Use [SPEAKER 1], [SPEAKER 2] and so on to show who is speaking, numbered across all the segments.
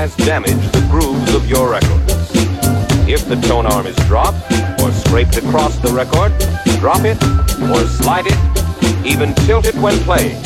[SPEAKER 1] otherwise damage the grooves of your records. If the tone arm is dropped or scraped across the record, drop it or slide it, even tilt it when playing,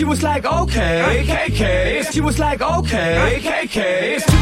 [SPEAKER 2] She was like, okay, KK. She was like, okay, KK.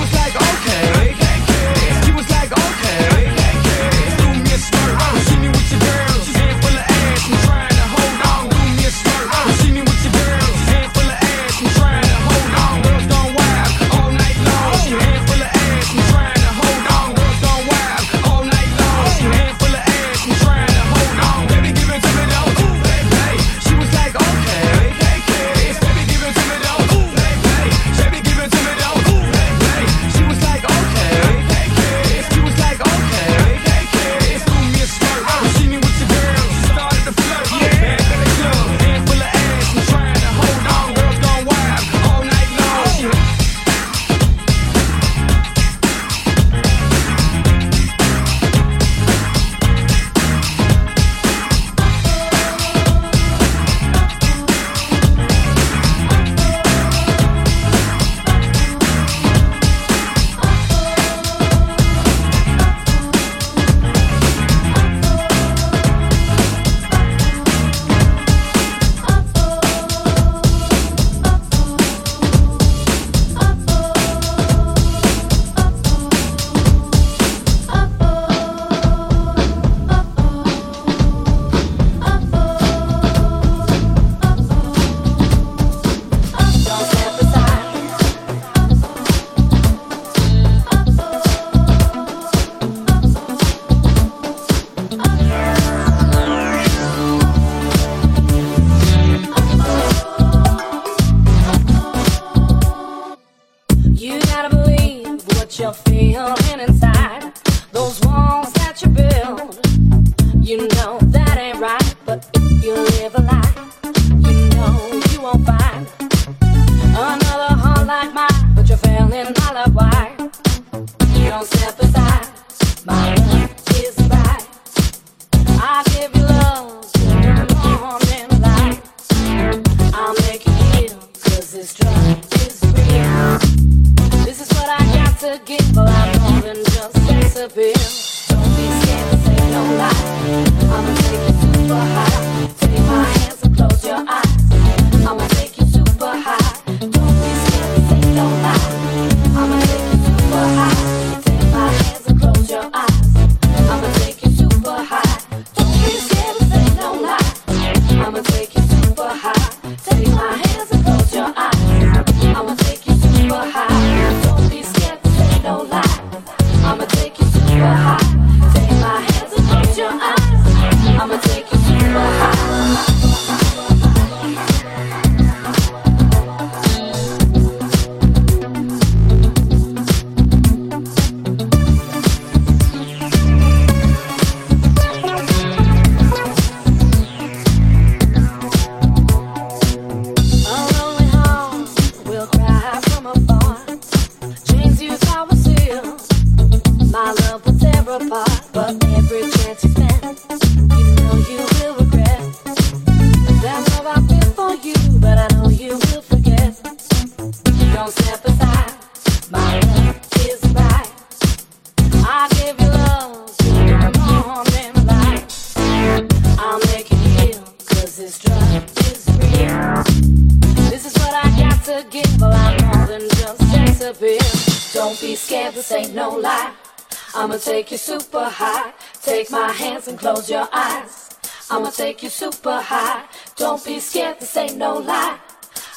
[SPEAKER 2] and
[SPEAKER 3] close your eyes. I'ma take you super high. Don't be scared, this ain't no lie.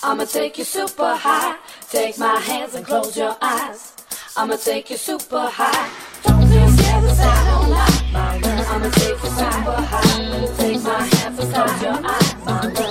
[SPEAKER 3] I'ma take you super high. Take my hands and close your eyes. I'ma take you super high. Don't be scared, this ain't no lie. I'ma take you super high. Take my hands and close your eyes.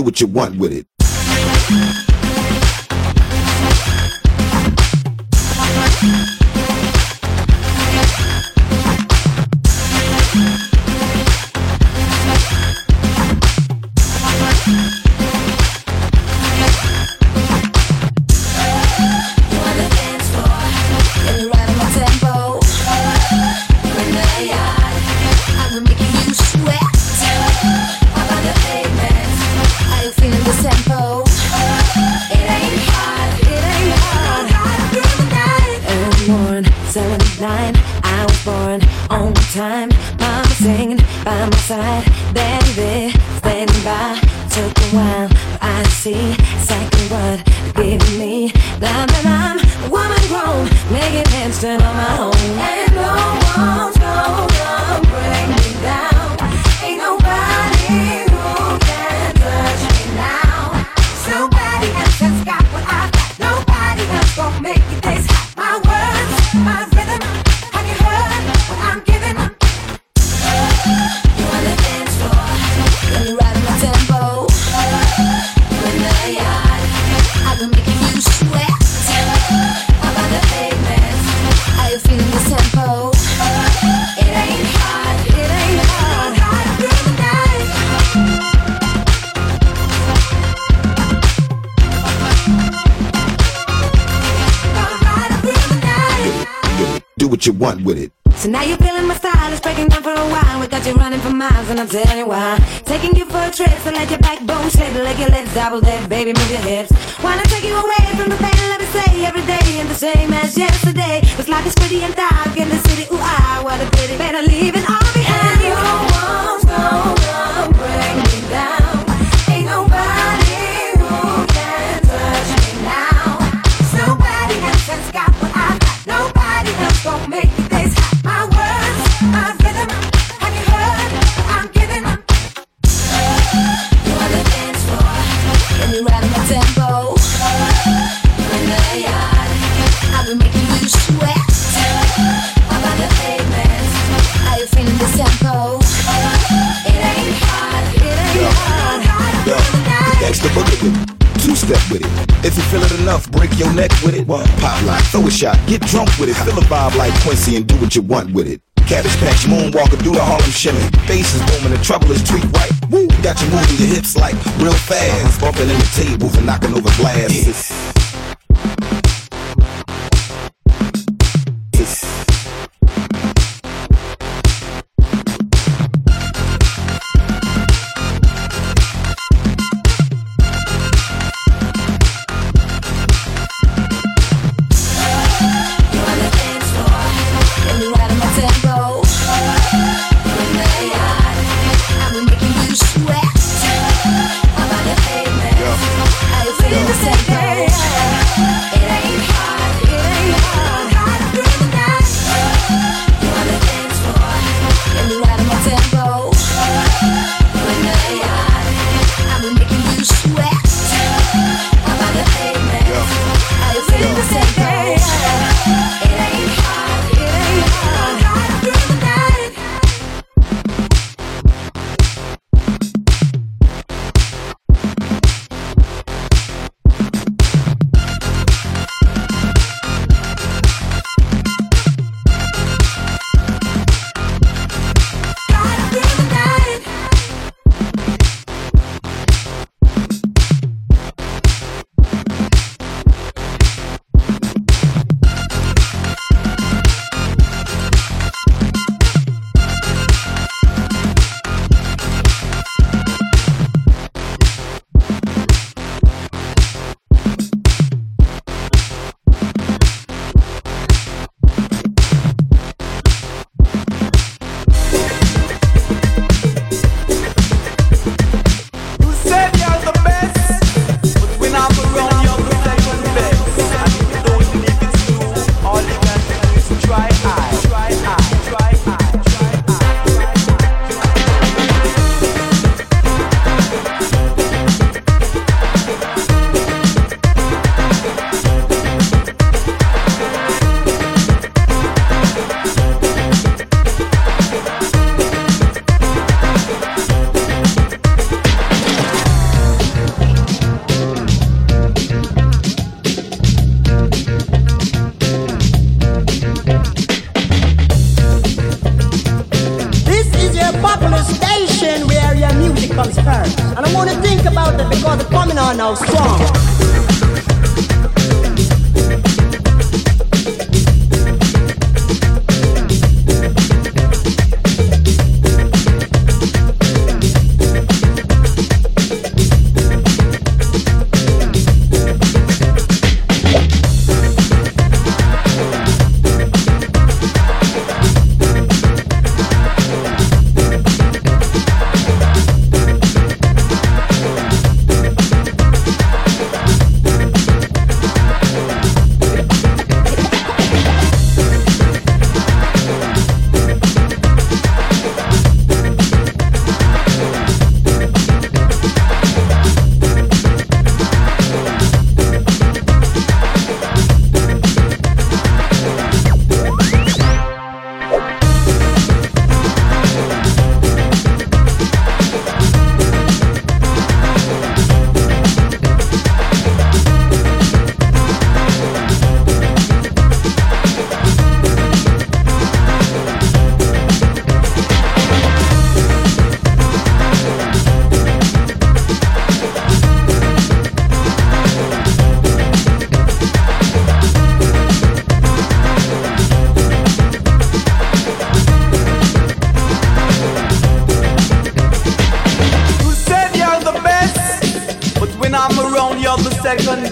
[SPEAKER 4] Do what you want with it. What you want with it.
[SPEAKER 5] So now you're feeling my style, it's breaking down for a while. We got you running for miles, and I'll tell you why. Taking you for a trip, so let your backbone slip, let your legs double there, baby, move your hips. Wanna take you away from the pain, and let me say, every day ain't the same as yesterday. It's like it's pretty and dark in the city, ooh, ah, what a pity. Better leave it all behind. And no one's gonna
[SPEAKER 4] Two step with it. If you feel it enough, break your neck with it. Pop lock, throw a shot, get drunk with it. Feel a vibe like Quincy and do what you want with it. Cabbage patch, moonwalker, do the Harlem shimmy. Bass is booming, the treble is tweaked right. Woo, got you moving your hips like real fast. Bumping in the tables and knocking over glasses.
[SPEAKER 5] You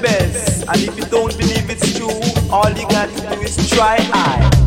[SPEAKER 5] best. And if you don't believe it's true, all you got
[SPEAKER 6] to do is
[SPEAKER 7] try I.